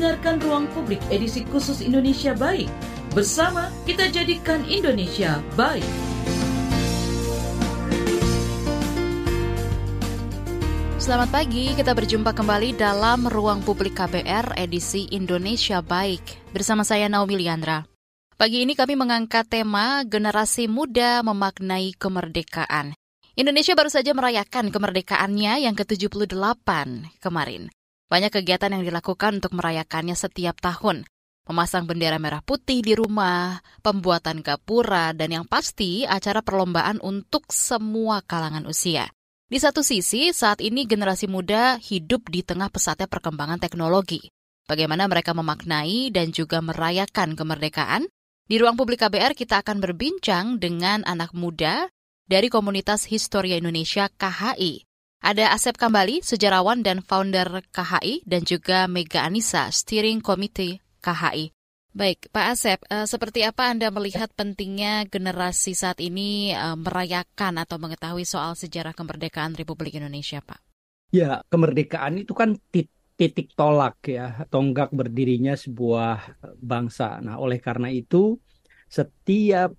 mendengarkan Ruang Publik edisi khusus Indonesia Baik. Bersama kita jadikan Indonesia baik. Selamat pagi, kita berjumpa kembali dalam Ruang Publik KBR edisi Indonesia Baik. Bersama saya Naomi Liandra. Pagi ini kami mengangkat tema generasi muda memaknai kemerdekaan. Indonesia baru saja merayakan kemerdekaannya yang ke-78 kemarin. Banyak kegiatan yang dilakukan untuk merayakannya setiap tahun. Memasang bendera merah putih di rumah, pembuatan gapura, dan yang pasti acara perlombaan untuk semua kalangan usia. Di satu sisi, saat ini generasi muda hidup di tengah pesatnya perkembangan teknologi. Bagaimana mereka memaknai dan juga merayakan kemerdekaan? Di ruang publik KBR kita akan berbincang dengan anak muda dari komunitas Historia Indonesia KHI. Ada Asep Kambali, sejarawan dan founder KHI, dan juga Mega Anissa, Steering Committee KHI. Baik, Pak Asep, uh, seperti apa Anda melihat pentingnya generasi saat ini uh, merayakan atau mengetahui soal sejarah kemerdekaan Republik Indonesia, Pak? Ya, kemerdekaan itu kan titik tolak ya, tonggak berdirinya sebuah bangsa. Nah, oleh karena itu, setiap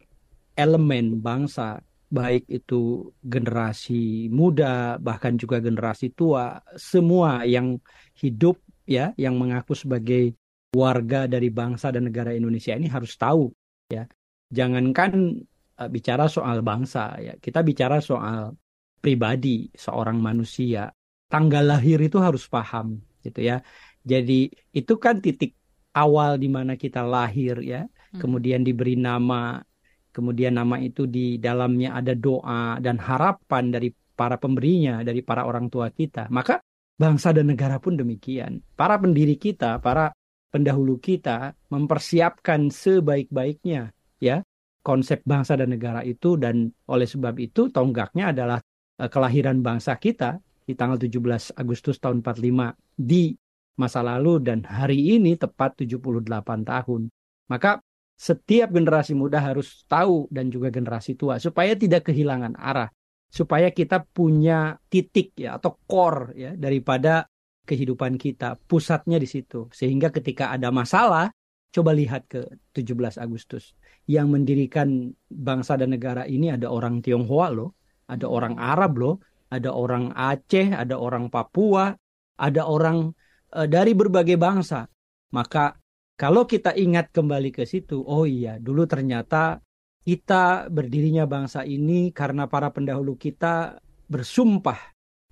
elemen bangsa baik itu generasi muda bahkan juga generasi tua semua yang hidup ya yang mengaku sebagai warga dari bangsa dan negara Indonesia ini harus tahu ya. Jangankan uh, bicara soal bangsa ya kita bicara soal pribadi seorang manusia. Tanggal lahir itu harus paham gitu ya. Jadi itu kan titik awal di mana kita lahir ya. Hmm. kemudian diberi nama kemudian nama itu di dalamnya ada doa dan harapan dari para pemberinya, dari para orang tua kita. Maka bangsa dan negara pun demikian. Para pendiri kita, para pendahulu kita mempersiapkan sebaik-baiknya ya konsep bangsa dan negara itu dan oleh sebab itu tonggaknya adalah uh, kelahiran bangsa kita di tanggal 17 Agustus tahun 45 di masa lalu dan hari ini tepat 78 tahun. Maka setiap generasi muda harus tahu dan juga generasi tua supaya tidak kehilangan arah supaya kita punya titik ya atau core ya daripada kehidupan kita pusatnya di situ. Sehingga ketika ada masalah coba lihat ke 17 Agustus. Yang mendirikan bangsa dan negara ini ada orang Tionghoa loh ada orang Arab loh ada orang Aceh ada orang Papua ada orang uh, dari berbagai bangsa. Maka kalau kita ingat kembali ke situ, oh iya, dulu ternyata kita berdirinya bangsa ini karena para pendahulu kita bersumpah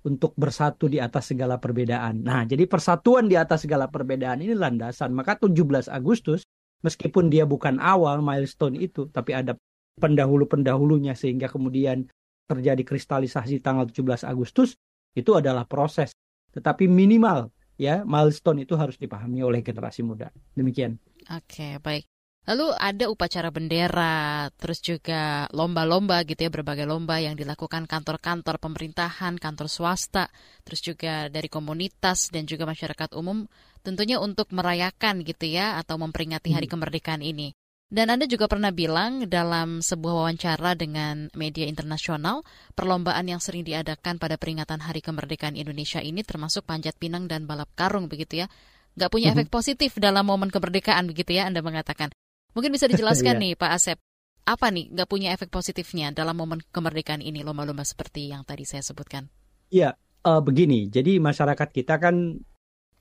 untuk bersatu di atas segala perbedaan. Nah, jadi persatuan di atas segala perbedaan ini landasan. Maka 17 Agustus, meskipun dia bukan awal milestone itu, tapi ada pendahulu-pendahulunya sehingga kemudian terjadi kristalisasi tanggal 17 Agustus, itu adalah proses. Tetapi minimal ya milestone itu harus dipahami oleh generasi muda. Demikian. Oke, baik. Lalu ada upacara bendera, terus juga lomba-lomba gitu ya, berbagai lomba yang dilakukan kantor-kantor pemerintahan, kantor swasta, terus juga dari komunitas dan juga masyarakat umum, tentunya untuk merayakan gitu ya, atau memperingati Hari hmm. Kemerdekaan ini. Dan Anda juga pernah bilang dalam sebuah wawancara dengan media internasional, perlombaan yang sering diadakan pada peringatan Hari Kemerdekaan Indonesia ini termasuk panjat pinang dan balap karung begitu ya. Nggak punya efek mhm. positif dalam momen kemerdekaan begitu ya Anda mengatakan. Mungkin bisa dijelaskan yeah. nih Pak Asep, apa nih nggak punya efek positifnya dalam momen kemerdekaan ini lomba-lomba seperti yang tadi saya sebutkan? Iya, uh, begini. Jadi masyarakat kita kan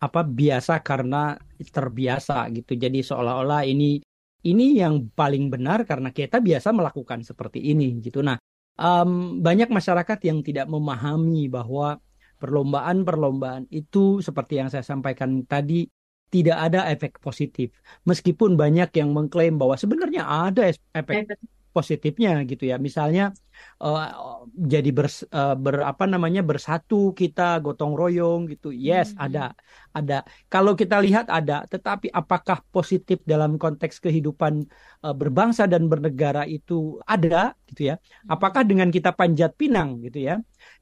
apa biasa karena terbiasa gitu. Jadi seolah-olah ini ini yang paling benar karena kita biasa melakukan seperti ini gitu. Nah, um, banyak masyarakat yang tidak memahami bahwa perlombaan-perlombaan itu seperti yang saya sampaikan tadi tidak ada efek positif. Meskipun banyak yang mengklaim bahwa sebenarnya ada efek positifnya gitu ya. Misalnya uh, jadi ber, uh, ber apa namanya bersatu kita gotong royong gitu. Yes, hmm. ada. Ada. Kalau kita lihat ada, tetapi apakah positif dalam konteks kehidupan uh, berbangsa dan bernegara itu ada gitu ya? Hmm. Apakah dengan kita panjat pinang gitu ya,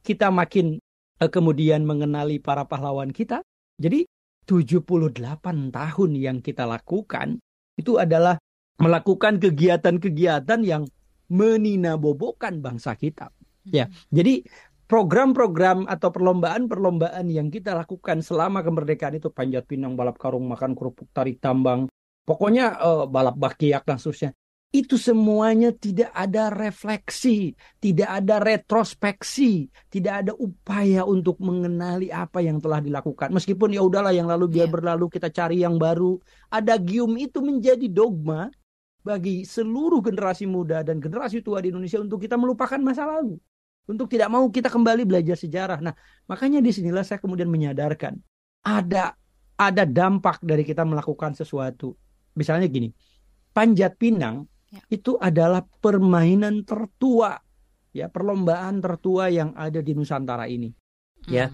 kita makin uh, kemudian mengenali para pahlawan kita? Jadi 78 tahun yang kita lakukan itu adalah melakukan kegiatan-kegiatan yang meninabobokan bangsa kita. Ya, hmm. jadi program-program atau perlombaan-perlombaan yang kita lakukan selama kemerdekaan itu panjat pinang, balap karung, makan kerupuk, tarik tambang, pokoknya uh, balap bakiak dan seterusnya. Itu semuanya tidak ada refleksi, tidak ada retrospeksi, tidak ada upaya untuk mengenali apa yang telah dilakukan. Meskipun ya udahlah yang lalu biar yeah. berlalu kita cari yang baru. Ada gium itu menjadi dogma bagi seluruh generasi muda dan generasi tua di Indonesia untuk kita melupakan masa lalu untuk tidak mau kita kembali belajar sejarah. Nah, makanya di sinilah saya kemudian menyadarkan ada ada dampak dari kita melakukan sesuatu. Misalnya gini, panjat pinang ya. itu adalah permainan tertua, ya perlombaan tertua yang ada di Nusantara ini. Hmm. Ya,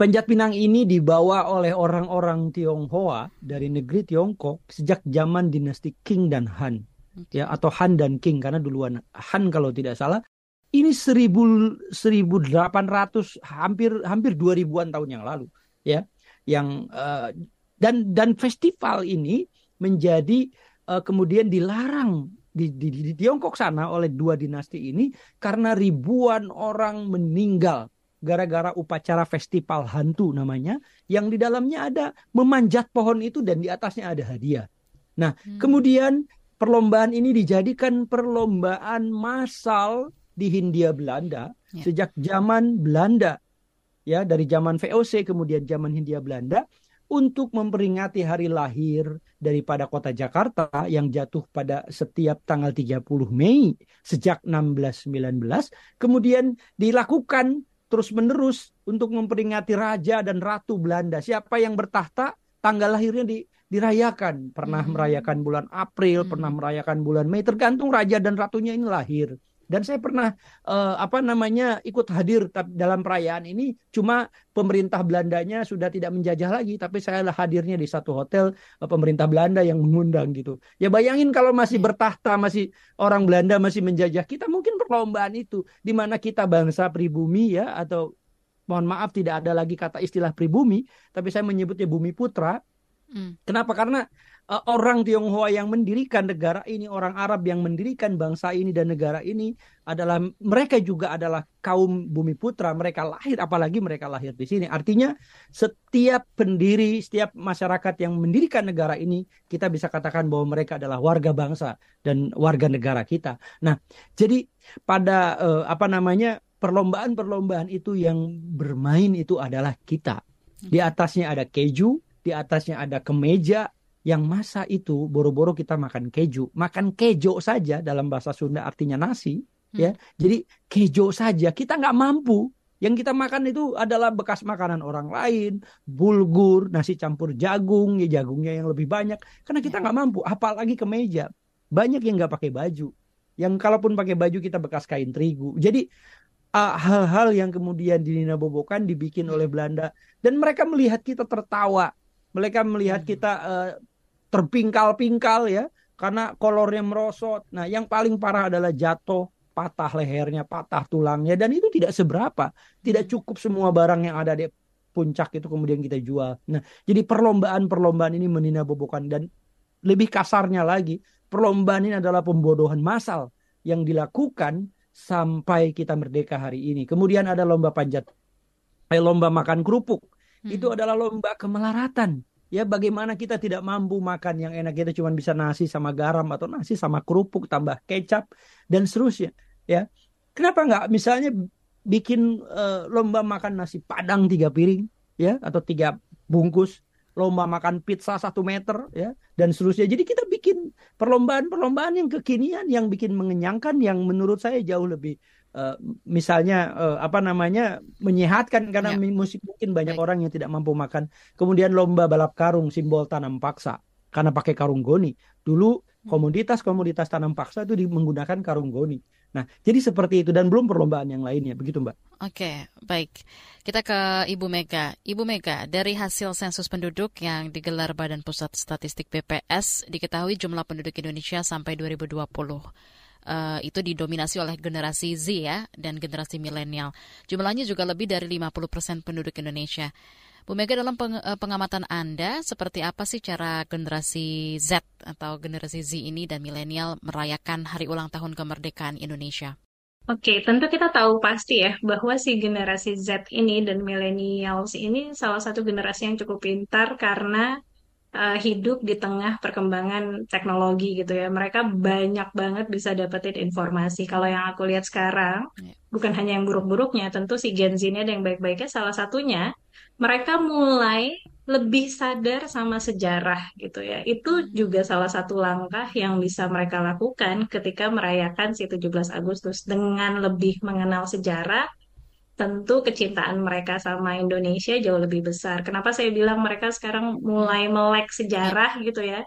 panjat pinang ini dibawa oleh orang-orang Tionghoa dari negeri Tiongkok sejak zaman dinasti Qing dan Han. Ya, atau Han dan Qing karena duluan Han kalau tidak salah ini 1000 1800 hampir hampir 2000-an tahun yang lalu ya yang uh, dan dan festival ini menjadi uh, kemudian dilarang di, di, di Tiongkok sana oleh dua dinasti ini karena ribuan orang meninggal gara-gara upacara festival hantu namanya yang di dalamnya ada memanjat pohon itu dan di atasnya ada hadiah. Nah, hmm. kemudian perlombaan ini dijadikan perlombaan massal di Hindia Belanda ya. sejak zaman Belanda ya dari zaman VOC kemudian zaman Hindia Belanda untuk memperingati hari lahir daripada kota Jakarta yang jatuh pada setiap tanggal 30 Mei sejak 1619 kemudian dilakukan terus-menerus untuk memperingati raja dan ratu Belanda siapa yang bertahta tanggal lahirnya di dirayakan pernah hmm. merayakan bulan April hmm. pernah merayakan bulan Mei tergantung raja dan ratunya ini lahir dan saya pernah uh, apa namanya ikut hadir dalam perayaan ini. Cuma pemerintah Belandanya sudah tidak menjajah lagi, tapi saya hadirnya di satu hotel uh, pemerintah Belanda yang mengundang gitu. Ya bayangin kalau masih hmm. bertahta, masih orang Belanda masih menjajah kita, mungkin perlombaan itu di mana kita bangsa pribumi ya atau mohon maaf tidak ada lagi kata istilah pribumi, tapi saya menyebutnya bumi putra. Hmm. Kenapa? Karena uh, orang Tionghoa yang mendirikan negara ini, orang Arab yang mendirikan bangsa ini dan negara ini adalah mereka juga adalah kaum bumi putra, mereka lahir apalagi mereka lahir di sini. Artinya setiap pendiri, setiap masyarakat yang mendirikan negara ini kita bisa katakan bahwa mereka adalah warga bangsa dan warga negara kita. Nah, jadi pada uh, apa namanya perlombaan-perlombaan itu yang bermain itu adalah kita. Di atasnya ada keju, di atasnya ada kemeja, yang masa itu boro-boro kita makan keju. Makan kejo saja dalam bahasa Sunda artinya nasi. Hmm. ya Jadi kejo saja kita nggak mampu. Yang kita makan itu adalah bekas makanan orang lain, bulgur, nasi campur jagung, ya jagungnya yang lebih banyak. Karena kita nggak mampu, apalagi kemeja. Banyak yang nggak pakai baju. Yang kalaupun pakai baju kita bekas kain terigu. Jadi hal-hal uh, yang kemudian dininabobokan dibikin oleh Belanda dan mereka melihat kita tertawa mereka melihat hmm. kita uh, terpingkal-pingkal ya karena kolornya merosot. Nah, yang paling parah adalah jatuh, patah lehernya, patah tulangnya dan itu tidak seberapa. Tidak cukup semua barang yang ada di puncak itu kemudian kita jual. Nah, jadi perlombaan-perlombaan ini menina bobokan dan lebih kasarnya lagi, perlombaan ini adalah pembodohan massal yang dilakukan sampai kita merdeka hari ini. Kemudian ada lomba panjat, eh, lomba makan kerupuk. Hmm. Itu adalah lomba kemelaratan. Ya bagaimana kita tidak mampu makan yang enak. Kita cuma bisa nasi sama garam atau nasi sama kerupuk tambah kecap dan seterusnya. Ya. Kenapa nggak misalnya bikin uh, lomba makan nasi padang tiga piring ya atau tiga bungkus lomba makan pizza satu meter ya dan seterusnya. Jadi kita bikin perlombaan-perlombaan yang kekinian yang bikin mengenyangkan yang menurut saya jauh lebih uh, misalnya uh, apa namanya menyehatkan karena ya. musik mungkin banyak Baik. orang yang tidak mampu makan. Kemudian lomba balap karung simbol tanam paksa karena pakai karung goni. Dulu hmm. komoditas-komoditas tanam paksa itu menggunakan karung goni. Nah, jadi seperti itu dan belum perlombaan yang lainnya, begitu Mbak. Oke, baik. Kita ke Ibu Mega. Ibu Mega, dari hasil sensus penduduk yang digelar Badan Pusat Statistik BPS, diketahui jumlah penduduk Indonesia sampai 2020 uh, itu didominasi oleh generasi Z ya dan generasi milenial. Jumlahnya juga lebih dari 50% persen penduduk Indonesia. Bu Mega dalam peng, uh, pengamatan Anda seperti apa sih cara generasi Z atau generasi Z ini dan milenial merayakan hari ulang tahun kemerdekaan Indonesia? Oke, tentu kita tahu pasti ya bahwa si generasi Z ini dan millennials ini salah satu generasi yang cukup pintar karena uh, hidup di tengah perkembangan teknologi gitu ya. Mereka banyak banget bisa dapetin informasi. Kalau yang aku lihat sekarang, Ya. bukan hanya yang buruk-buruknya, tentu si Gen Z ini ada yang baik-baiknya. Salah satunya, mereka mulai lebih sadar sama sejarah gitu ya. Itu juga salah satu langkah yang bisa mereka lakukan ketika merayakan si 17 Agustus dengan lebih mengenal sejarah tentu kecintaan mereka sama Indonesia jauh lebih besar. Kenapa saya bilang mereka sekarang mulai melek sejarah gitu ya?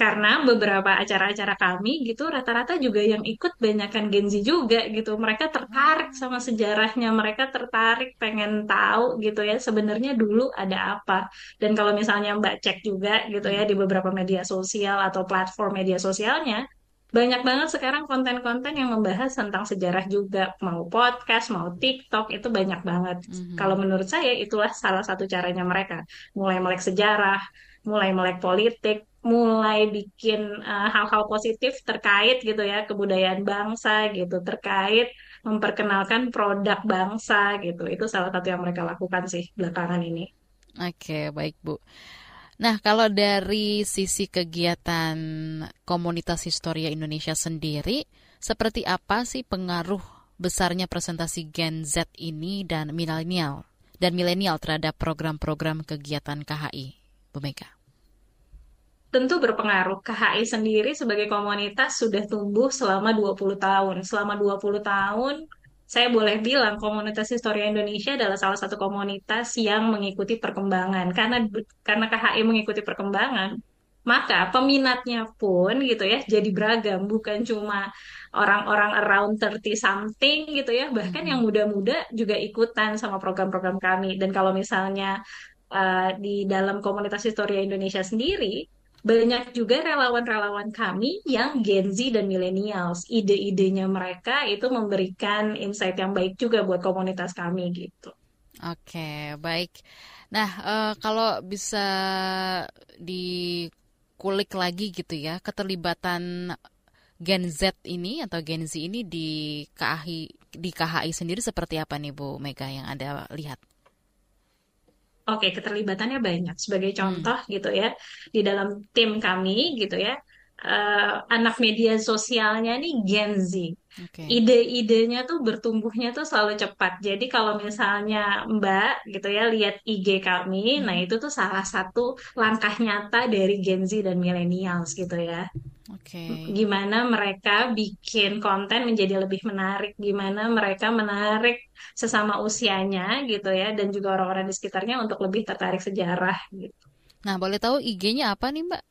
Karena beberapa acara-acara kami gitu rata-rata juga yang ikut banyakkan Gen Z juga gitu. Mereka tertarik sama sejarahnya, mereka tertarik pengen tahu gitu ya sebenarnya dulu ada apa. Dan kalau misalnya Mbak cek juga gitu ya di beberapa media sosial atau platform media sosialnya, banyak banget sekarang konten-konten yang membahas tentang sejarah juga. Mau podcast, mau TikTok, itu banyak banget. Kalau Mhm. menurut saya itulah salah satu caranya mereka. Mulai melek sejarah, mulai melek politik, mulai bikin eh, hal-hal positif terkait gitu ya kebudayaan bangsa gitu terkait memperkenalkan produk bangsa gitu itu salah satu yang mereka lakukan sih belakangan ini. Oke, baik Bu. Nah, kalau dari sisi kegiatan komunitas Historia Indonesia sendiri, seperti apa sih pengaruh besarnya presentasi Gen Z ini dan milenial dan milenial terhadap program-program kegiatan KHI, Bu Mega? Tentu berpengaruh. KHI sendiri sebagai komunitas sudah tumbuh selama 20 tahun. Selama 20 tahun saya boleh bilang komunitas Historia Indonesia adalah salah satu komunitas yang mengikuti perkembangan. Karena karena KHI mengikuti perkembangan, maka peminatnya pun gitu ya jadi beragam, bukan cuma orang-orang around 30 something gitu ya, bahkan yang Mhm. muda-muda juga ikutan sama program-program kami. Dan kalau misalnya uh, di dalam komunitas Historia Indonesia sendiri, banyak juga relawan-relawan kami yang Gen Z dan millennials. Ide-idenya mereka itu memberikan insight yang baik juga buat komunitas kami gitu. Oke, baik. Nah, eh, kalau bisa dikulik lagi gitu ya, keterlibatan Gen Z ini atau Gen Z ini di KHI di KHI sendiri seperti apa nih Bu Mega yang Anda lihat? Oke, keterlibatannya banyak. Sebagai Hmm, contoh gitu ya, di dalam tim kami gitu ya, eh, anak media sosialnya nih Gen Z. oke. Ide-idenya tuh bertumbuhnya tuh selalu cepat. Jadi kalau misalnya Mbak gitu ya lihat IG kami, nah Mhm, itu tuh salah satu langkah nyata dari Gen Z dan millennials gitu ya. Oke. Gimana mereka bikin konten menjadi lebih menarik, gimana mereka menarik sesama usianya gitu ya, dan juga orang-orang di sekitarnya untuk lebih tertarik sejarah gitu. Nah, boleh tahu IG-nya apa nih Mbak?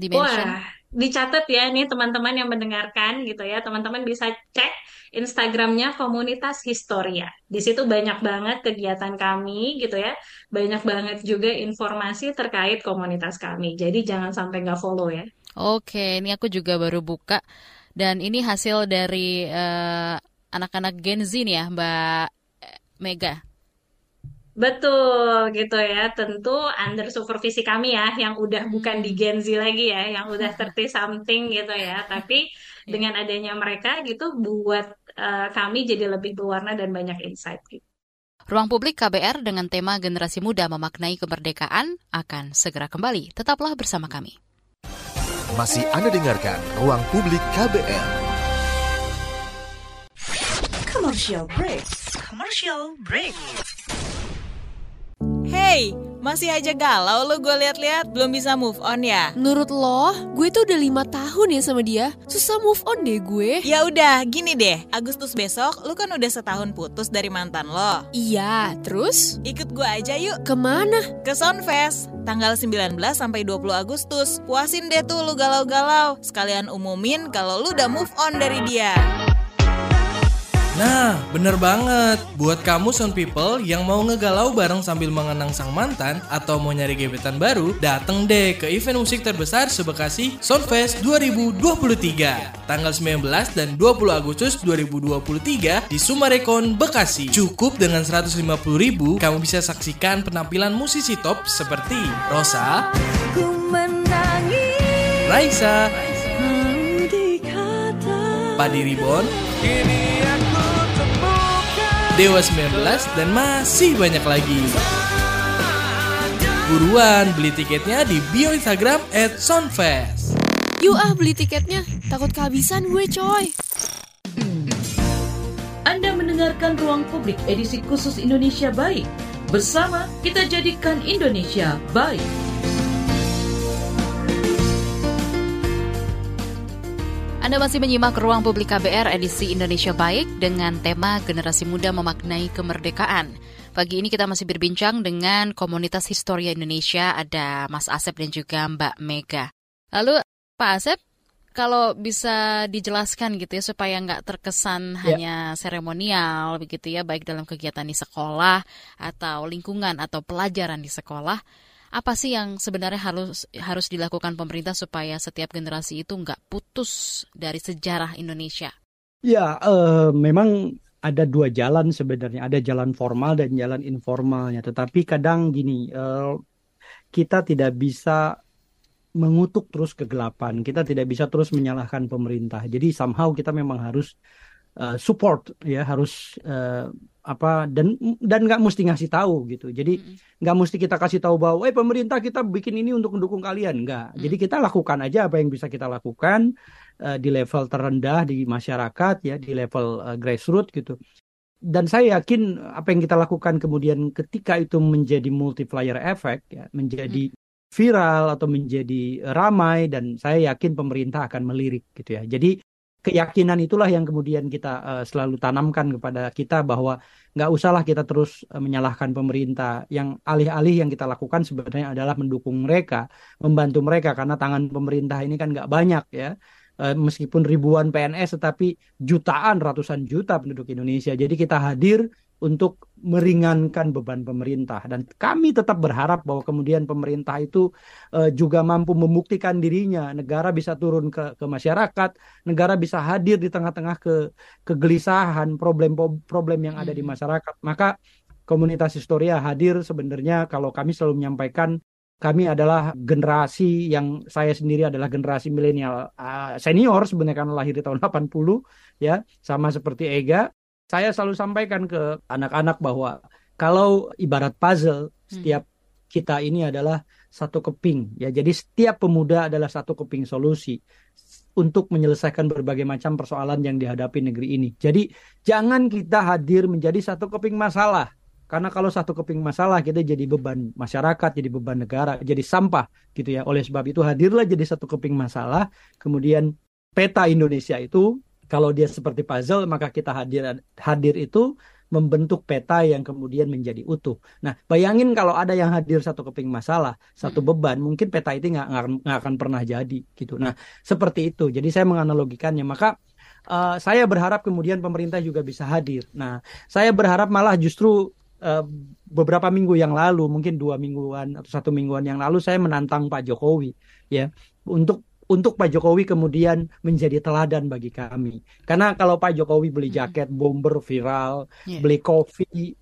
Dimension? Wah, dicatat ya nih teman-teman yang mendengarkan gitu ya. Teman-teman bisa cek Instagramnya komunitas Historia. Di situ banyak banget kegiatan kami gitu ya. Banyak banget juga informasi terkait komunitas kami. Jadi jangan sampai nggak follow ya. Oke, ini aku juga baru buka dan ini hasil dari eh, anak-anak Gen Z nih ya, Mbak Mega. Betul gitu ya. Tentu under supervisi kami ya yang udah bukan di Hmm, Gen Z lagi ya, yang udah 30 something gitu ya. Tapi ya. dengan adanya mereka gitu buat eh, kami jadi lebih berwarna dan banyak insight gitu. Ruang Publik KBR dengan tema Generasi Muda Memaknai Kemerdekaan akan segera kembali. Tetaplah bersama kami. Masih Anda dengarkan Ruang Publik KBR. Commercial break. Commercial break. Hey, masih aja galau lo gue liat-liat belum bisa move on ya? Menurut lo, gue tuh udah lima tahun ya sama dia. Susah move on deh gue. Ya udah, gini deh. Agustus besok lu kan udah setahun putus dari mantan lo. Iya, terus Ikut gue aja yuk ke mana? ke Soundfest tanggal 19 sampai 20 Agustus. Puasin deh tuh lu galau-galau. Sekalian umumin kalau lu udah move on dari dia. Nah, bener banget. Buat kamu Sound People yang mau ngegalau bareng sambil mengenang sang mantan atau mau nyari gebetan baru, dateng deh ke event musik terbesar sebekasi Soundfest 2023. Tanggal 19 dan 20 Agustus 2023 di Sumarekon, Bekasi. Cukup dengan 150 ribu, kamu bisa saksikan penampilan musisi top seperti Rosa, Raisa, Padi Ribon, Dewa 19 dan masih banyak lagi. Buruan beli tiketnya di bio Instagram at Soundfest. Yuk ah beli tiketnya, takut kehabisan gue coy. Anda mendengarkan Ruang Publik edisi khusus Indonesia Baik. Bersama kita jadikan Indonesia baik. Anda masih menyimak Ruang Publik KBR edisi Indonesia Baik dengan tema Generasi Muda Memaknai Kemerdekaan. Pagi ini kita masih berbincang dengan komunitas Historia Indonesia, ada Mas Asep dan juga Mbak Mega. Lalu Pak Asep, kalau bisa dijelaskan gitu ya supaya nggak terkesan Ya. hanya seremonial begitu ya, baik dalam kegiatan di sekolah atau lingkungan atau pelajaran di sekolah, apa sih yang sebenarnya harus harus dilakukan pemerintah supaya setiap generasi itu nggak putus dari sejarah Indonesia? Ya, eh, memang ada dua jalan sebenarnya, ada jalan formal dan jalan informalnya. Tetapi kadang gini, eh, kita tidak bisa mengutuk terus kegelapan, kita tidak bisa terus menyalahkan pemerintah. Jadi somehow kita memang harus eh, support, ya, harus eh, apa dan dan nggak mesti ngasih tahu gitu. Jadi nggak mesti kita kasih tahu bahwa, eh pemerintah kita bikin ini untuk mendukung kalian, nggak. Jadi kita lakukan aja apa yang bisa kita lakukan eh, di level terendah di masyarakat ya di level eh, grassroots gitu. Dan saya yakin apa yang kita lakukan kemudian ketika itu menjadi multiplier effect ya menjadi viral atau menjadi ramai dan saya yakin pemerintah akan melirik gitu ya. Jadi keyakinan itulah yang kemudian kita eh, selalu tanamkan kepada kita bahwa nggak usahlah kita terus eh, menyalahkan pemerintah. Yang alih-alih yang kita lakukan sebenarnya adalah mendukung mereka membantu mereka karena tangan pemerintah ini kan nggak banyak ya Eh, meskipun ribuan PNS tetapi jutaan ratusan juta penduduk Indonesia. Jadi kita hadir untuk meringankan beban pemerintah dan kami tetap berharap bahwa kemudian pemerintah itu eh, juga mampu membuktikan dirinya. Negara bisa turun ke ke masyarakat, negara bisa hadir di tengah-tengah ke kegelisahan, problem-problem yang ada di masyarakat. Maka komunitas Historia hadir sebenarnya kalau kami selalu menyampaikan kami adalah generasi yang saya sendiri adalah generasi milenial. Uh, senior sebenarnya karena lahir di tahun 80 ya sama seperti Ega. Saya selalu sampaikan ke anak-anak bahwa kalau ibarat puzzle setiap kita ini adalah satu keping ya. Jadi setiap pemuda adalah satu keping solusi untuk menyelesaikan berbagai macam persoalan yang dihadapi negeri ini. Jadi jangan kita hadir menjadi satu keping masalah karena kalau satu keping masalah kita jadi beban masyarakat, jadi beban negara, jadi sampah gitu ya. Oleh sebab itu hadirlah jadi satu keping masalah. Kemudian peta Indonesia itu kalau dia seperti puzzle maka kita hadir hadir itu membentuk peta yang kemudian menjadi utuh. Nah, bayangin kalau ada yang hadir satu keping masalah, satu beban, mungkin peta itu nggak nggak- akan pernah jadi gitu. Nah, seperti itu. Jadi saya menganalogikannya. Maka eh, saya berharap kemudian pemerintah juga bisa hadir. Nah, saya berharap malah justru eh, beberapa minggu yang lalu, mungkin dua mingguan atau satu mingguan yang lalu, saya menantang Pak Jokowi, ya, untuk untuk Pak Jokowi kemudian menjadi teladan bagi kami. Karena kalau Pak Jokowi beli jaket bomber viral, Iya. beli kopi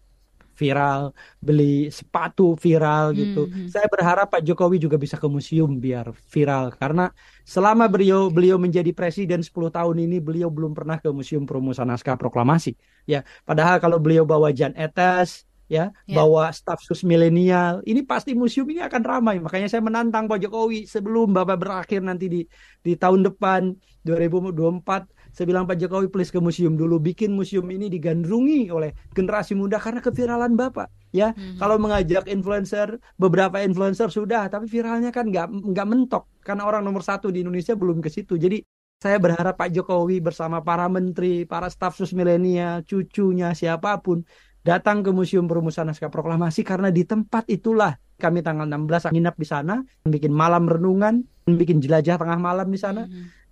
viral, beli sepatu viral gitu. Mhm. Saya berharap Pak Jokowi juga bisa ke museum biar viral karena selama beliau beliau menjadi presiden 10 tahun ini beliau belum pernah ke museum perumusan naskah proklamasi. Ya, padahal kalau beliau bawa Jan Etes ya, Ya. bawa staf sus milenial, ini pasti museum ini akan ramai. Makanya saya menantang Pak Jokowi sebelum Bapak berakhir nanti di di tahun depan 2024 saya bilang Pak Jokowi please ke museum dulu. Bikin museum ini digandrungi oleh generasi muda karena keviralan Bapak ya. Kalau mengajak influencer beberapa influencer sudah tapi viralnya kan nggak nggak mentok. Karena orang nomor satu di Indonesia belum ke situ. Jadi saya berharap Pak Jokowi bersama para menteri para staf sus milenial cucunya siapa pun datang ke Museum Perumusan Naskah Proklamasi karena di tempat itulah kami tanggal 16 nginap di sana bikin malam renungan bikin jelajah tengah malam di sana.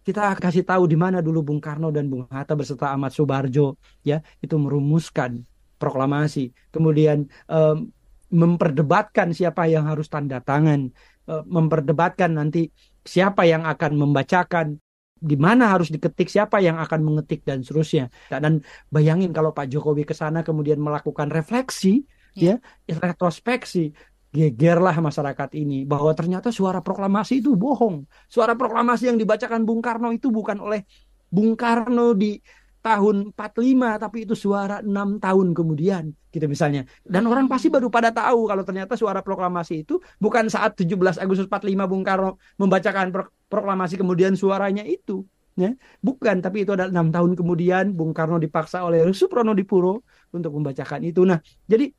Kita kasih tahu di mana dulu Bung Karno dan Bung Hatta beserta Ahmad Subarjo ya itu merumuskan proklamasi. Kemudian em, memperdebatkan siapa yang harus tanda tangan eh, memperdebatkan nanti siapa yang akan membacakan di mana harus diketik siapa yang akan mengetik dan seterusnya. Dan bayangin kalau Pak Jokowi ke sana kemudian melakukan refleksi ya retrospeksi gegerlah masyarakat ini bahwa ternyata suara proklamasi itu bohong. Suara proklamasi yang dibacakan Bung Karno itu bukan oleh Bung Karno di tahun 45 tapi itu suara enam tahun kemudian gitu misalnya. Dan orang pasti baru pada tahu kalau ternyata suara proklamasi itu bukan saat 17 Agustus 45 Bung Karno membacakan pro proklamasi kemudian suaranya itu ya. Bukan tapi itu adalah enam tahun kemudian Bung Karno dipaksa oleh Suprono Dipuro untuk membacakan itu. Nah jadi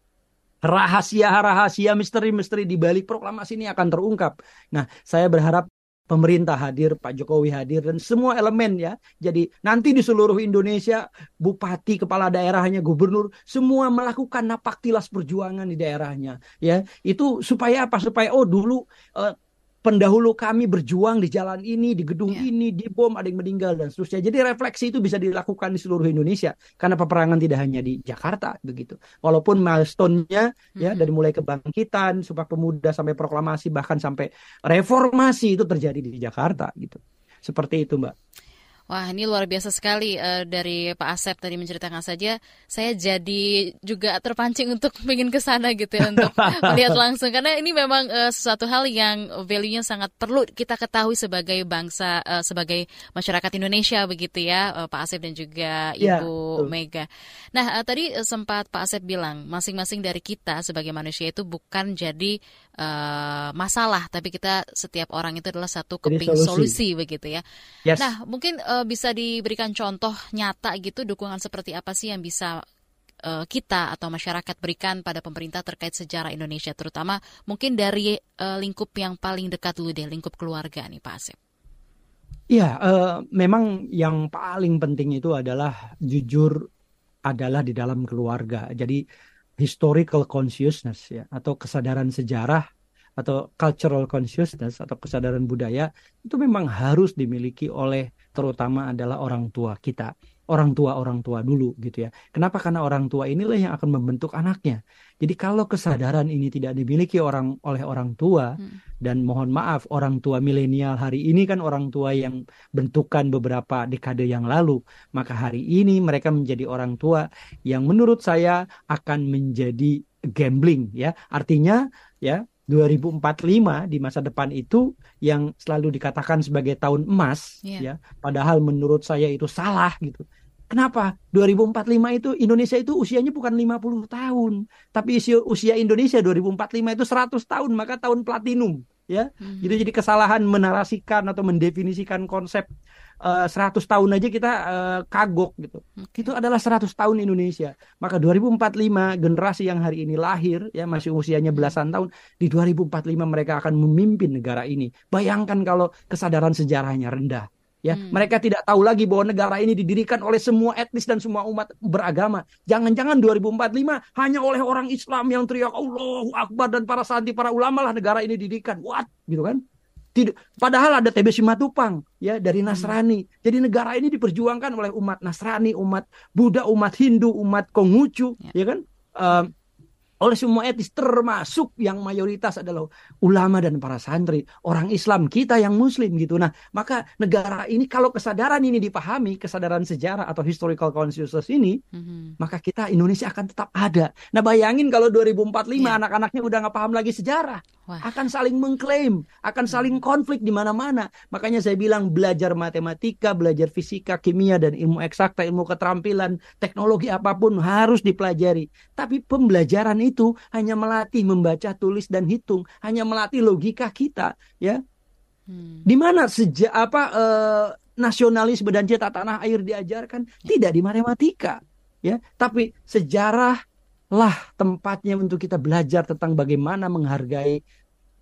rahasia-rahasia misteri-misteri di balik proklamasi ini akan terungkap. Nah, saya berharap pemerintah hadir, Pak Jokowi hadir dan semua elemen ya. Jadi nanti di seluruh Indonesia bupati, kepala daerahnya, gubernur semua melakukan napak tilas perjuangan di daerahnya ya. Itu supaya apa? Supaya oh dulu uh, pendahulu kami berjuang di jalan ini, di gedung yeah. ini, di bom ada yang meninggal dan seterusnya. Jadi refleksi itu bisa dilakukan di seluruh Indonesia karena peperangan tidak hanya di Jakarta begitu. Walaupun milestone-nya mm-hmm. ya dari mulai kebangkitan, Sumpah Pemuda sampai proklamasi bahkan sampai reformasi itu terjadi di Jakarta gitu. Seperti itu, Mbak. Wah ini luar biasa sekali uh, dari Pak Asep tadi menceritakan saja saya jadi juga terpancing untuk ingin ke sana gitu ya untuk melihat langsung karena ini memang uh, sesuatu hal yang value-nya sangat perlu kita ketahui sebagai bangsa uh, sebagai masyarakat Indonesia begitu ya uh, Pak Asep dan juga ya, Ibu ya, Mega. Nah uh, tadi sempat Pak Asep bilang masing-masing dari kita sebagai manusia itu bukan jadi uh, masalah tapi kita setiap orang itu adalah satu keping solusi. solusi begitu ya. Yes. Nah mungkin uh, bisa diberikan contoh nyata gitu dukungan seperti apa sih yang bisa uh, kita atau masyarakat berikan pada pemerintah terkait sejarah Indonesia terutama mungkin dari uh, lingkup yang paling dekat dulu deh lingkup keluarga nih Pak Asep. Iya, uh, memang yang paling penting itu adalah jujur adalah di dalam keluarga. Jadi historical consciousness ya atau kesadaran sejarah atau cultural consciousness atau kesadaran budaya itu memang harus dimiliki oleh terutama adalah orang tua kita orang tua orang tua dulu gitu ya. Kenapa? Karena orang tua inilah yang akan membentuk anaknya. Jadi kalau kesadaran ini tidak dimiliki orang oleh orang tua hmm. dan mohon maaf orang tua milenial hari ini kan orang tua yang bentukan beberapa dekade yang lalu maka hari ini mereka menjadi orang tua yang menurut saya akan menjadi gambling ya. Artinya ya 2045 di masa depan itu yang selalu dikatakan sebagai tahun emas yeah. ya padahal menurut saya itu salah gitu Kenapa? 2045 itu Indonesia itu usianya bukan 50 tahun, tapi usia, usia Indonesia 2045 itu 100 tahun, maka tahun platinum, ya. Hmm. Jadi jadi kesalahan menarasikan atau mendefinisikan konsep uh, eh, 100 tahun aja kita uh, kagok gitu. Okay. Itu adalah 100 tahun Indonesia. Maka 2045 generasi yang hari ini lahir ya masih usianya belasan tahun di 2045 mereka akan memimpin negara ini. Bayangkan kalau kesadaran sejarahnya rendah ya hmm. mereka tidak tahu lagi bahwa negara ini didirikan oleh semua etnis dan semua umat beragama jangan-jangan 2045 hanya oleh orang Islam yang teriak Allahu Akbar dan para santri para ulama lah negara ini didirikan what gitu kan tidak, padahal ada TB Simatupang ya dari hmm. Nasrani. Hmm. Jadi negara ini diperjuangkan oleh umat Nasrani, umat Buddha, umat Hindu, umat Konghucu, ya, ya kan? Uh, oleh semua etnis termasuk yang mayoritas adalah ulama dan para santri orang Islam kita yang muslim gitu nah maka negara ini kalau kesadaran ini dipahami kesadaran sejarah atau historical consciousness ini mm-hmm. maka kita Indonesia akan tetap ada nah bayangin kalau 2045 yeah. anak-anaknya udah nggak paham lagi sejarah Wah. akan saling mengklaim akan saling konflik di mana-mana makanya saya bilang belajar matematika belajar fisika kimia dan ilmu eksakta ilmu keterampilan teknologi apa pun harus dipelajari tapi pembelajaran itu hanya melatih membaca, tulis dan hitung, hanya melatih logika kita, ya. Hmm. Di mana sejak apa eh, nasionalisme dan cita tanah air diajarkan tidak di matematika, ya, tapi sejarah lah tempatnya untuk kita belajar tentang bagaimana menghargai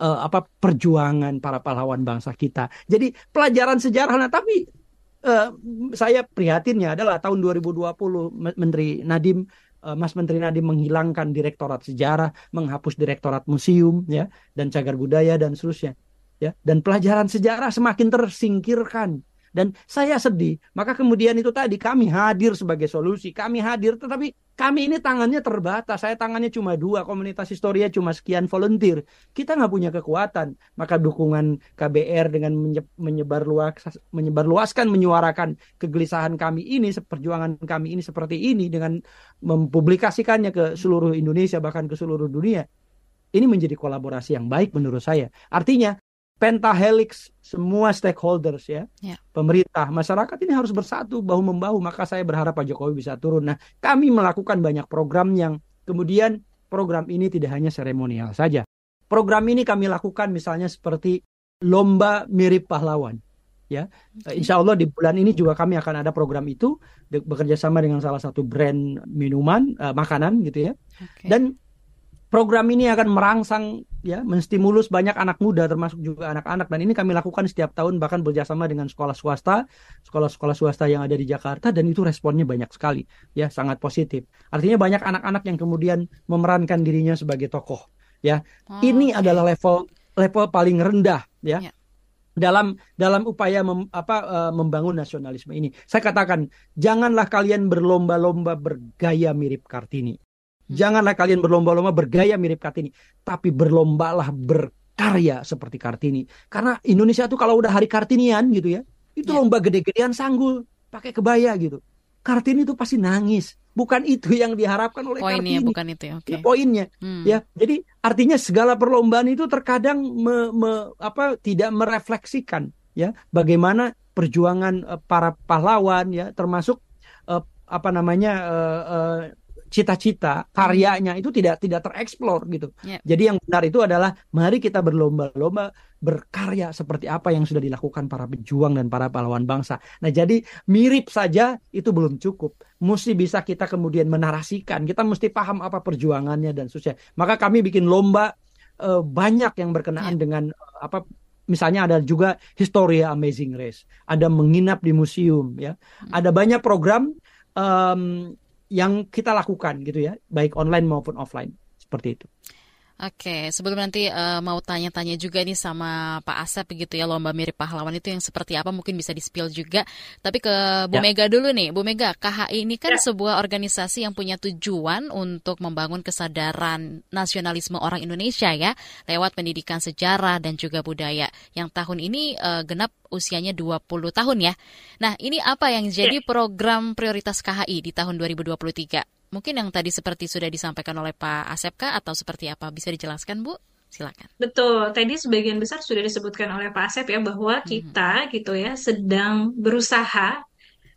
uh, apa perjuangan para pahlawan bangsa kita. Jadi pelajaran sejarah nah tapi uh, saya prihatinnya adalah tahun 2020 Menteri Nadim Eh, Mas Menteri Nadiem menghilangkan Direktorat Sejarah, menghapus Direktorat Museum, ya, dan cagar budaya dan seterusnya, ya, dan pelajaran sejarah semakin tersingkirkan. Dan saya sedih. Maka kemudian itu tadi kami hadir sebagai solusi. Kami hadir tetapi kami ini tangannya terbatas. Saya tangannya cuma dua. Komunitas historia cuma sekian volunteer. Kita nggak punya kekuatan. Maka dukungan KBR dengan menyebar luas, menyebar luaskan, menyuarakan kegelisahan kami ini, perjuangan kami ini seperti ini dengan mempublikasikannya ke seluruh Indonesia bahkan ke seluruh dunia. Ini menjadi kolaborasi yang baik menurut saya. Artinya pentahelix semua stakeholders ya, Ya. pemerintah, masyarakat ini harus bersatu bahu membahu. Maka saya berharap Pak Jokowi bisa turun. Nah, kami melakukan banyak program yang kemudian program ini tidak hanya seremonial saja. Program ini kami lakukan misalnya seperti lomba mirip pahlawan. Ya, Insya Allah di bulan ini juga kami akan ada program itu bekerja sama dengan salah satu brand minuman, eh, makanan gitu ya. Oke. Dan program ini akan merangsang ya menstimulus banyak anak muda termasuk juga anak-anak. Dan ini kami lakukan setiap tahun bahkan bekerjasama dengan sekolah swasta sekolah-sekolah swasta yang ada di Jakarta dan itu responnya banyak sekali ya sangat positif. Artinya banyak anak-anak yang kemudian memerankan dirinya sebagai tokoh ya. Oh, ini adalah level level paling rendah ya Ya. dalam dalam upaya mem- apa eh, membangun nasionalisme ini. Saya katakan janganlah kalian berlomba-lomba bergaya mirip Kartini Janganlah kalian berlomba-lomba bergaya mirip Kartini, tapi berlombalah berkarya seperti Kartini. Karena Indonesia tuh kalau udah hari Kartinian gitu ya, itu Ya. lomba gede-gedean sanggul, pakai kebaya gitu. Kartini tuh pasti nangis. Bukan itu yang diharapkan oleh Poinnya Kartini. bukan itu ya. Oke. Ya, poinnya Hmm. ya jadi artinya segala perlombaan itu terkadang me- me- apa tidak merefleksikan ya bagaimana perjuangan eh, para pahlawan ya termasuk eh, apa namanya eh, cita-cita karyanya itu tidak tidak tereksplor gitu. Ya. jadi yang benar itu adalah mari kita berlomba-lomba berkarya seperti apa yang sudah dilakukan para pejuang dan para pahlawan bangsa. Nah jadi mirip saja itu belum cukup. Mesti bisa kita kemudian menarasikan. Kita mesti paham apa perjuangannya dan seterusnya. Maka kami bikin lomba eh, banyak yang berkenaan dengan eh, apa misalnya ada juga Historia Amazing Race. Ada menginap di museum ya. Ada banyak program em, yang kita lakukan gitu ya baik online maupun offline. Seperti itu Oke, sebelum nanti eh, mau tanya-tanya juga nih sama Pak Asep begitu ya lomba mirip pahlawan itu yang seperti apa mungkin bisa di-spill juga. Tapi ke Bu Ya. Mega dulu nih, Bu Mega, KHI ini kan Ya. sebuah organisasi yang punya tujuan untuk membangun kesadaran nasionalisme orang Indonesia ya lewat pendidikan sejarah dan juga budaya. Yang tahun ini eh, genap usianya 20 tahun ya. Nah, ini apa yang jadi program prioritas KHI di tahun 2023? Mungkin yang tadi seperti sudah disampaikan oleh Pak Asep kah atau seperti apa? Bisa dijelaskan, Bu? Silakan. Betul, tadi sebagian besar sudah disebutkan oleh Pak Asep ya bahwa kita gitu ya sedang berusaha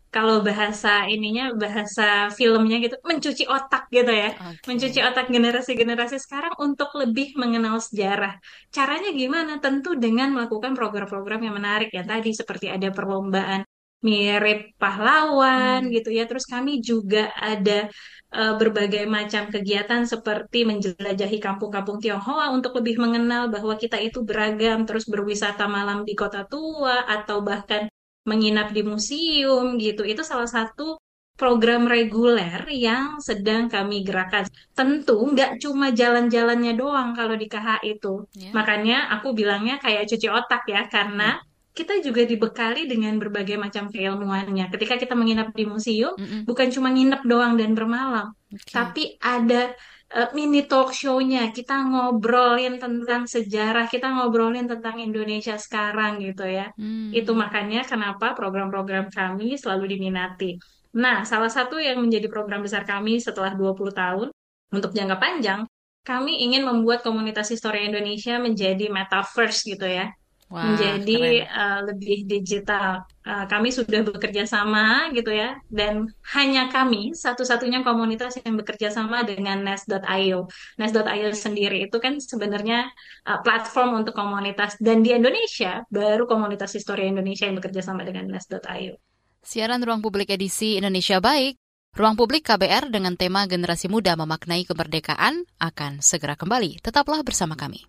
kalau bahasa ininya bahasa filmnya gitu mencuci otak gitu ya. Oke. Mencuci otak generasi-generasi sekarang untuk lebih mengenal sejarah. Caranya gimana? Tentu dengan melakukan program-program yang menarik ya tadi seperti ada perlombaan mirip pahlawan gitu ya. Terus kami juga ada eh, berbagai macam kegiatan seperti menjelajahi kampung-kampung Tionghoa untuk lebih mengenal bahwa kita itu beragam, terus berwisata malam di kota tua atau bahkan menginap di museum gitu. Itu salah satu program reguler yang sedang kami gerakan. Tentu nggak cuma jalan-jalannya doang kalau di KH itu. Ya. Makanya aku bilangnya kayak cuci otak ya, karena kita juga dibekali dengan berbagai macam keilmuannya. Ketika kita menginap di museum, Mm-mm. bukan cuma nginep doang dan bermalam, Oke. tapi ada eh, mini talk show-nya. Kita ngobrolin tentang sejarah, kita ngobrolin tentang Indonesia sekarang gitu ya. Hmm. Itu makanya kenapa program-program kami selalu diminati. Nah, salah satu yang menjadi program besar kami setelah 20 tahun untuk jangka panjang, kami ingin membuat komunitas histori Indonesia menjadi metaverse gitu ya Wah, menjadi keren. uh, lebih digital. Uh, kami sudah bekerja sama gitu ya, dan hanya kami satu-satunya komunitas yang bekerja sama dengan Nest.io. Nest.io sendiri itu kan sebenarnya uh, platform untuk komunitas, dan di Indonesia baru komunitas histori Indonesia yang bekerja sama dengan Nest.io. Siaran Ruang Publik edisi Indonesia Baik. Ruang Publik KBR dengan tema Generasi Muda Memaknai Kemerdekaan akan segera kembali. Tetaplah bersama kami.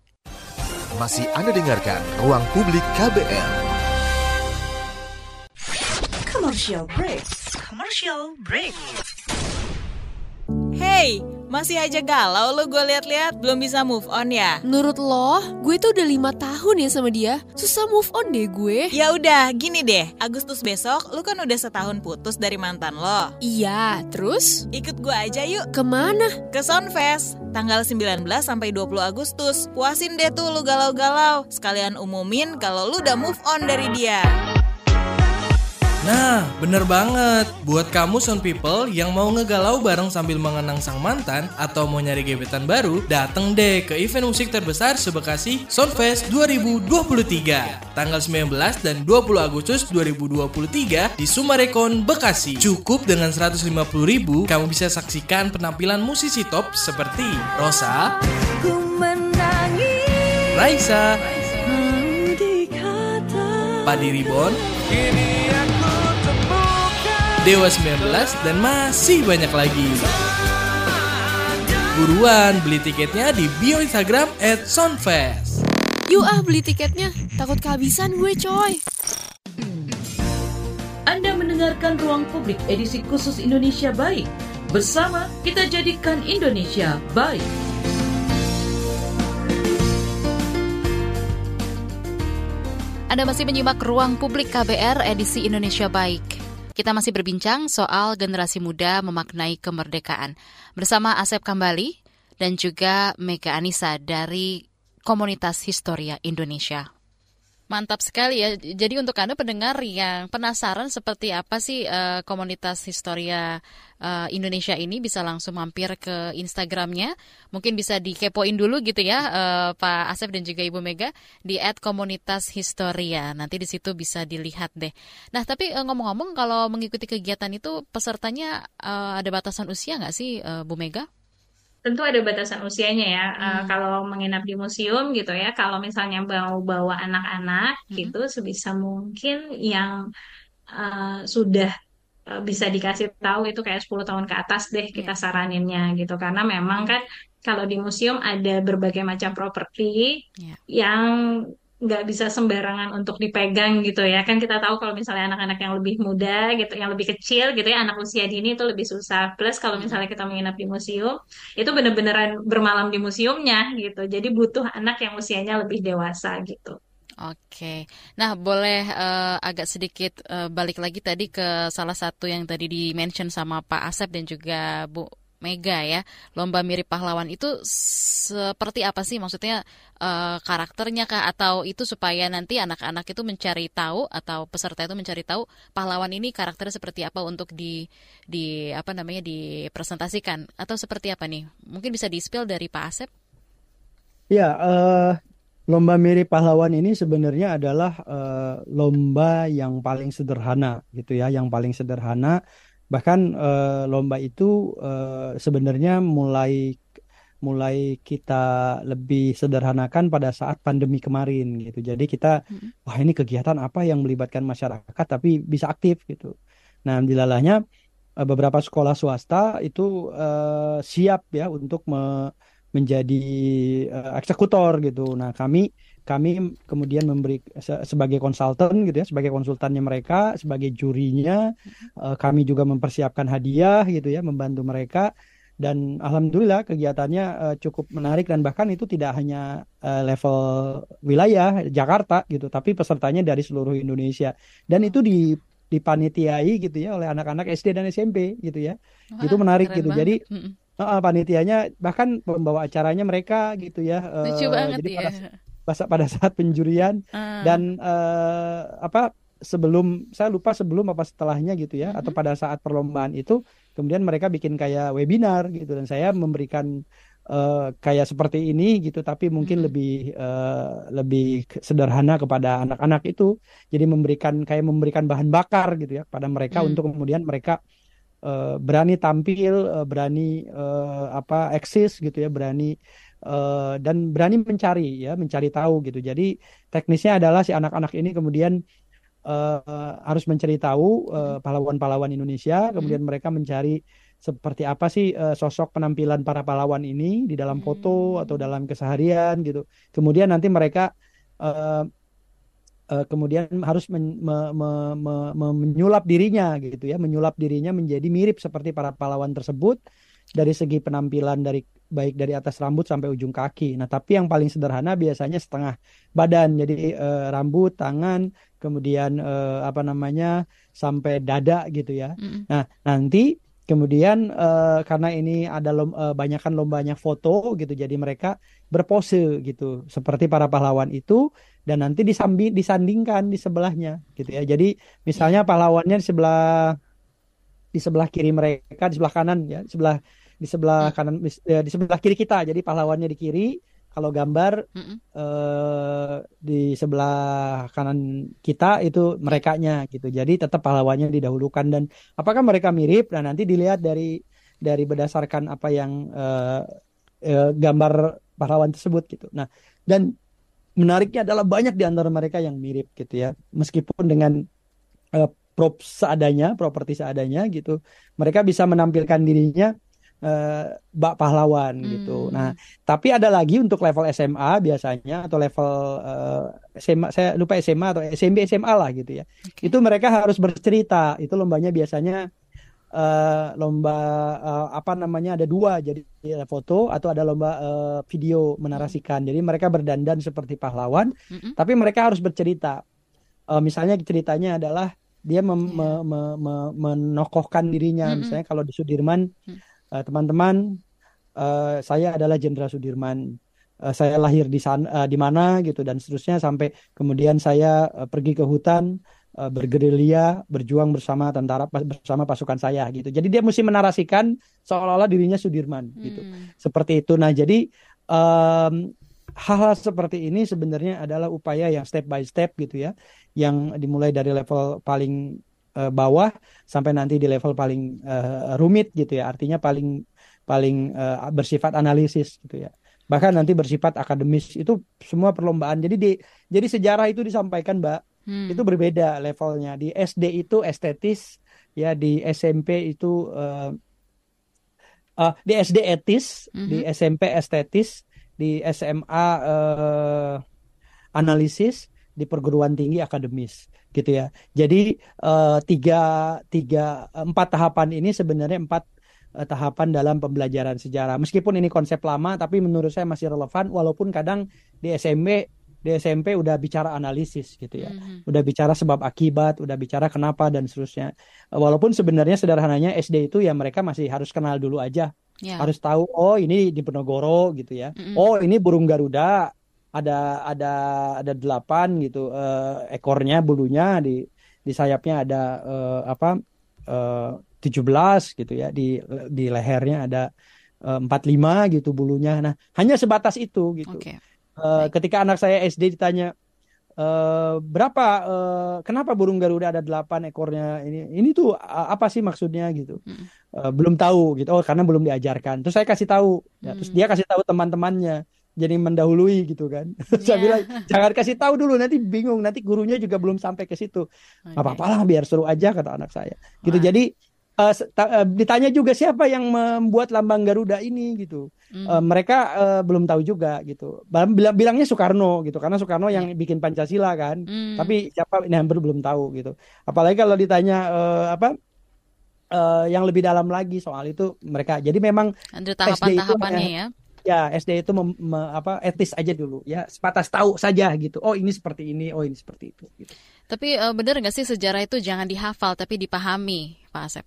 Masih Anda dengarkan Ruang Publik KBR. Commercial break. Commercial break. Hey, masih aja galau lo gue liat-liat belum bisa move on ya? Menurut lo, gue tuh udah lima tahun ya sama dia. Susah move on deh gue. Ya udah, gini deh. Agustus besok lu kan udah setahun putus dari mantan lo. Iya, terus Ikut gue aja yuk ke mana? ke Soundfest tanggal 19 sampai 20 Agustus. Puasin deh tuh lu galau-galau. Sekalian umumin kalau lu udah move on dari dia. Nah, bener banget. Buat kamu Sound People yang mau ngegalau bareng sambil mengenang sang mantan atau mau nyari gebetan baru, dateng deh ke event musik terbesar sebekasi Soundfest 2023. Tanggal 19 dan 20 Agustus 2023 di Sumarekon, Bekasi. Cukup dengan 150 ribu, kamu bisa saksikan penampilan musisi top seperti Rosa, Raisa, Padi Ribon, Dewa 19 dan masih banyak lagi. Buruan beli tiketnya di bio Instagram at Soundfest. Yuk ah beli tiketnya, takut kehabisan gue coy. Anda mendengarkan Ruang Publik edisi khusus Indonesia Baik. Bersama kita jadikan Indonesia baik. Anda masih menyimak Ruang Publik KBR edisi Indonesia Baik. Kita masih berbincang soal generasi muda memaknai kemerdekaan bersama Asep Kambali dan juga Mega Anissa dari Komunitas Historia Indonesia. Mantap sekali ya. Jadi untuk Anda pendengar yang penasaran seperti apa sih uh, komunitas Historia uh, Indonesia ini bisa langsung mampir ke Instagramnya. Mungkin bisa dikepoin dulu gitu ya uh, Pak Asep dan juga Ibu Mega di @komunitashistoria. Nanti di situ bisa dilihat deh. Nah tapi uh, ngomong-ngomong kalau mengikuti kegiatan itu pesertanya uh, ada batasan usia nggak sih uh, Bu Mega? tentu ada batasan usianya ya. Hmm. Uh, kalau menginap di museum gitu ya, kalau misalnya mau bawa anak-anak hmm. gitu, sebisa mungkin yang uh, sudah bisa dikasih tahu itu kayak 10 tahun ke atas deh kita yeah. saraninnya gitu. Karena memang kan kalau di museum ada berbagai macam properti yeah. yang nggak bisa sembarangan untuk dipegang gitu ya kan kita tahu kalau misalnya anak-anak yang lebih muda gitu yang lebih kecil gitu ya anak usia dini itu lebih susah plus kalau misalnya kita menginap di museum itu bener-beneran bermalam di museumnya gitu jadi butuh anak yang usianya lebih dewasa gitu Oke, nah boleh uh, agak sedikit uh, balik lagi tadi ke salah satu yang tadi di mention sama Pak Asep dan juga Bu Mega ya. Lomba mirip pahlawan itu seperti apa sih maksudnya uh, karakternya kah atau itu supaya nanti anak-anak itu mencari tahu atau peserta itu mencari tahu pahlawan ini karakternya seperti apa untuk di di apa namanya dipresentasikan atau seperti apa nih? Mungkin bisa di-spill dari Pak Asep? Ya, uh, lomba mirip pahlawan ini sebenarnya adalah uh, lomba yang paling sederhana gitu ya, yang paling sederhana Bahkan uh, lomba itu uh, sebenarnya mulai mulai kita lebih sederhanakan pada saat pandemi kemarin gitu. Jadi kita hmm. wah ini kegiatan apa yang melibatkan masyarakat tapi bisa aktif gitu. Nah, dilalahnya beberapa sekolah swasta itu uh, siap ya untuk me menjadi uh, eksekutor gitu. Nah, kami kami kemudian memberi sebagai konsultan gitu ya sebagai konsultannya mereka sebagai jurinya uh, kami juga mempersiapkan hadiah gitu ya membantu mereka. Dan alhamdulillah kegiatannya uh, cukup menarik dan bahkan itu tidak hanya uh, level wilayah Jakarta gitu tapi pesertanya dari seluruh Indonesia. Dan itu di dipanitiai gitu ya oleh anak-anak SD dan SMP gitu ya. Wah, itu menarik gitu. banget. jadi uh, panitianya bahkan pembawa acaranya mereka gitu ya Lucu uh, banget jadi ya. pada pada saat penjurian uh. dan uh, apa sebelum saya lupa sebelum apa setelahnya gitu ya uh -huh. atau pada saat perlombaan itu kemudian mereka bikin kayak webinar gitu dan saya memberikan uh, kayak seperti ini gitu tapi mungkin -huh. lebih uh, lebih sederhana kepada anak-anak itu jadi memberikan kayak memberikan bahan bakar gitu ya pada mereka -huh. untuk kemudian mereka uh, berani tampil uh, berani uh, apa eksis gitu ya berani uh, dan berani mencari ya mencari tahu gitu. Jadi teknisnya adalah si anak-anak ini kemudian uh, harus mencari tahu uh, pahlawan-pahlawan Indonesia. Kemudian mereka mencari seperti apa sih uh, sosok penampilan para pahlawan ini di dalam foto atau dalam keseharian gitu. Kemudian nanti mereka uh, uh, kemudian harus men, me, me, me, me, menyulap dirinya gitu ya menyulap dirinya menjadi mirip seperti para pahlawan tersebut dari segi penampilan dari baik dari atas rambut sampai ujung kaki. Nah, tapi yang paling sederhana biasanya setengah badan. Jadi eh, rambut, tangan, kemudian eh, apa namanya sampai dada gitu ya. Mm. Nah, nanti Kemudian uh, karena ini ada lom, uh, banyakan lombanya foto gitu, jadi mereka berpose gitu, seperti para pahlawan itu, dan nanti disambi, disandingkan di sebelahnya gitu ya. Jadi misalnya pahlawannya di sebelah di sebelah kiri mereka, di sebelah kanan ya, di sebelah di sebelah kanan di, ya, di sebelah kiri kita. Jadi pahlawannya di kiri, kalau gambar uh, di sebelah kanan kita itu merekanya gitu. Jadi tetap pahlawannya didahulukan dan apakah mereka mirip? Dan nanti dilihat dari dari berdasarkan apa yang uh, uh, gambar pahlawan tersebut gitu. Nah dan menariknya adalah banyak di antara mereka yang mirip gitu ya, meskipun dengan uh, prop seadanya, properti seadanya gitu, mereka bisa menampilkan dirinya uh, bak pahlawan gitu. hmm. gitu. Nah, tapi ada lagi untuk level SMA biasanya atau level uh, eh, SMA saya lupa SMA atau SMP SMA lah gitu ya. Okay. Itu mereka harus bercerita. Itu lombanya biasanya uh, lomba uh, apa namanya ada dua jadi ada foto atau ada lomba uh, video menarasikan. Jadi mereka berdandan seperti pahlawan, hmm. tapi mereka harus bercerita. Uh, misalnya ceritanya adalah dia mem, yeah. me, me, me, menokohkan dirinya. -hmm. Misalnya kalau di Sudirman mm uh, teman-teman uh, saya adalah Jenderal Sudirman. Uh, saya lahir di sana uh, di mana gitu dan seterusnya sampai kemudian saya uh, pergi ke hutan uh, bergerilya berjuang bersama tentara bersama pasukan saya gitu. Jadi dia mesti menarasikan seolah-olah dirinya Sudirman gitu. Hmm. seperti itu. Nah jadi um, hal-hal seperti ini sebenarnya adalah upaya yang step by step gitu ya yang dimulai dari level paling uh, bawah sampai nanti di level paling uh, rumit gitu ya. Artinya paling paling uh, bersifat analisis gitu ya. Bahkan nanti bersifat akademis. Itu semua perlombaan. Jadi di jadi sejarah itu disampaikan mbak. Hmm. itu berbeda levelnya. Di SD itu estetis ya di SMP itu uh, uh, di SD etis mm -hmm. di SMP estetis di SMA uh, analisis di perguruan tinggi akademis gitu ya. Jadi uh, tiga tiga empat tahapan ini sebenarnya empat uh, tahapan dalam pembelajaran sejarah. Meskipun ini konsep lama, tapi menurut saya masih relevan. Walaupun kadang di SMP di SMP udah bicara analisis gitu ya, mm-hmm. udah bicara sebab akibat, udah bicara kenapa dan seterusnya. Walaupun sebenarnya sederhananya SD itu ya mereka masih harus kenal dulu aja, yeah. harus tahu oh ini di Penogoro gitu ya, mm-hmm. oh ini burung Garuda, ada ada ada delapan gitu uh, ekornya bulunya di di sayapnya ada uh, apa eh, tujuh belas gitu ya di di lehernya ada empat uh, lima gitu bulunya. Nah hanya sebatas itu gitu. Okay. uh, ketika anak saya SD ditanya uh, berapa uh, kenapa burung garuda ada delapan ekornya ini? Ini tuh apa sih maksudnya? gitu. Hmm. uh, belum tahu gitu. Oh karena belum diajarkan. Terus saya kasih tahu. Ya, terus hmm. dia kasih tahu teman-temannya jadi mendahului gitu kan. Yeah. Saya bilang jangan kasih tahu dulu nanti bingung nanti gurunya juga belum sampai ke situ. Okay. apa-apa lah biar seru aja kata anak saya. Gitu jadi uh, uh, ditanya juga siapa yang membuat lambang Garuda ini gitu. Mm. Uh, mereka uh, belum tahu juga gitu. Bilang bilangnya Soekarno gitu karena Soekarno yang iya. bikin Pancasila kan. Mm. Tapi siapa ini hampir belum tahu gitu. Apalagi kalau ditanya uh, apa uh, yang lebih dalam lagi soal itu mereka. Jadi memang ada tahapan-tahapannya ya ya SD itu mem, me, apa etis aja dulu. Ya sebatas tahu saja gitu. Oh ini seperti ini oh ini seperti itu gitu. tapi uh, benar nggak sih sejarah itu jangan dihafal tapi dipahami Pak Asep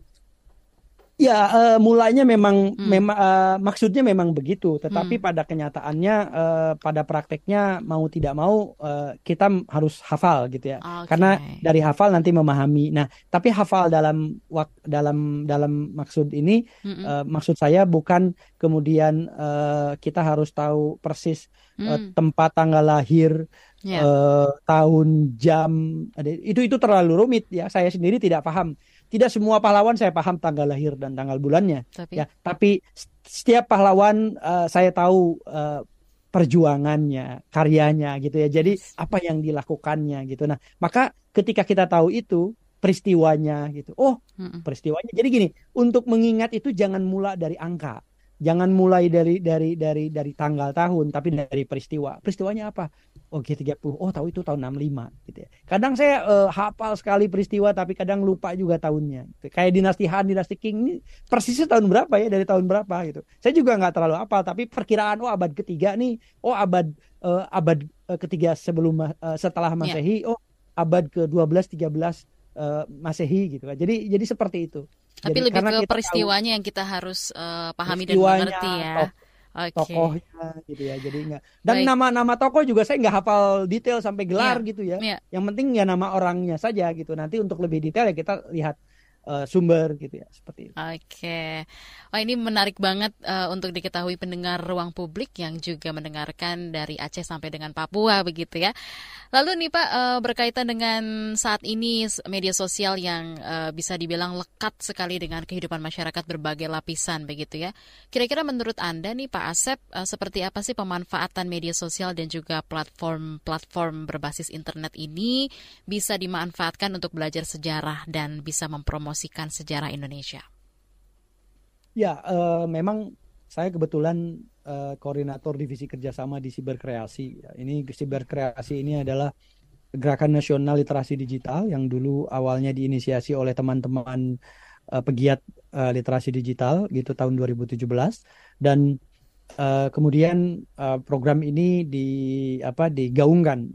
Ya, uh, mulanya memang hmm. memang uh, maksudnya memang begitu, tetapi hmm. pada kenyataannya uh, pada prakteknya mau tidak mau uh, kita harus hafal gitu ya. Okay. Karena dari hafal nanti memahami. Nah, tapi hafal dalam dalam dalam maksud ini hmm. uh, maksud saya bukan kemudian uh, kita harus tahu persis hmm. uh, tempat tanggal lahir yeah. Ya. uh, tahun jam itu itu terlalu rumit ya. Saya sendiri tidak paham tidak semua pahlawan saya paham tanggal lahir dan tanggal bulannya. Tapi... ya tapi setiap pahlawan uh, saya tahu uh, perjuangannya karyanya gitu ya. Jadi apa yang dilakukannya gitu. Nah maka ketika kita tahu itu peristiwanya gitu. Oh peristiwanya. Jadi gini untuk mengingat itu jangan mula dari angka. Jangan mulai dari dari dari dari tanggal tahun tapi dari peristiwa. Peristiwanya apa oh G30 oh tahu itu tahun 65 gitu ya kadang saya uh, hafal sekali peristiwa tapi kadang lupa juga tahunnya gitu. kayak dinasti Han dinasti King ini persisnya tahun berapa ya dari tahun berapa gitu saya juga nggak terlalu hafal tapi perkiraan oh abad ketiga nih oh abad uh, abad uh, ketiga sebelum uh, setelah ya. masehi yeah. oh abad ke 12 13 uh, masehi gitu kan jadi jadi seperti itu Tapi Jadi lebih ke kita tahu peristiwanya yang kita harus eh, pahami dan peristiwanya, mengerti ya. Oke. tokohnya gitu ya. Jadi enggak dan nama-nama tokoh juga saya nggak hafal detail sampai gelar Iya, gitu ya. iya. Yang penting ya nama orangnya saja gitu. Nanti untuk lebih detail ya kita lihat eh, sumber gitu ya seperti itu. Oke, wah ini menarik banget eh, untuk diketahui pendengar ruang publik yang juga mendengarkan dari Aceh sampai dengan Papua begitu ya. Lalu nih Pak eh, berkaitan dengan saat ini media sosial yang eh, bisa dibilang lekat sekali dengan kehidupan masyarakat berbagai lapisan begitu ya. Kira-kira menurut Anda nih Pak Asep eh, seperti apa sih pemanfaatan media sosial dan juga platform-platform berbasis internet ini bisa dimanfaatkan untuk belajar sejarah dan bisa mempromosikan sejarah Indonesia? Ya, eh, memang saya kebetulan eh, koordinator divisi kerjasama di siberkreasi. Ya, Ini siberkreasi ini adalah gerakan nasional literasi digital yang dulu awalnya diinisiasi oleh teman-teman eh, pegiat eh, literasi digital gitu tahun 2017 dan eh, kemudian eh, program ini di apa digaungkan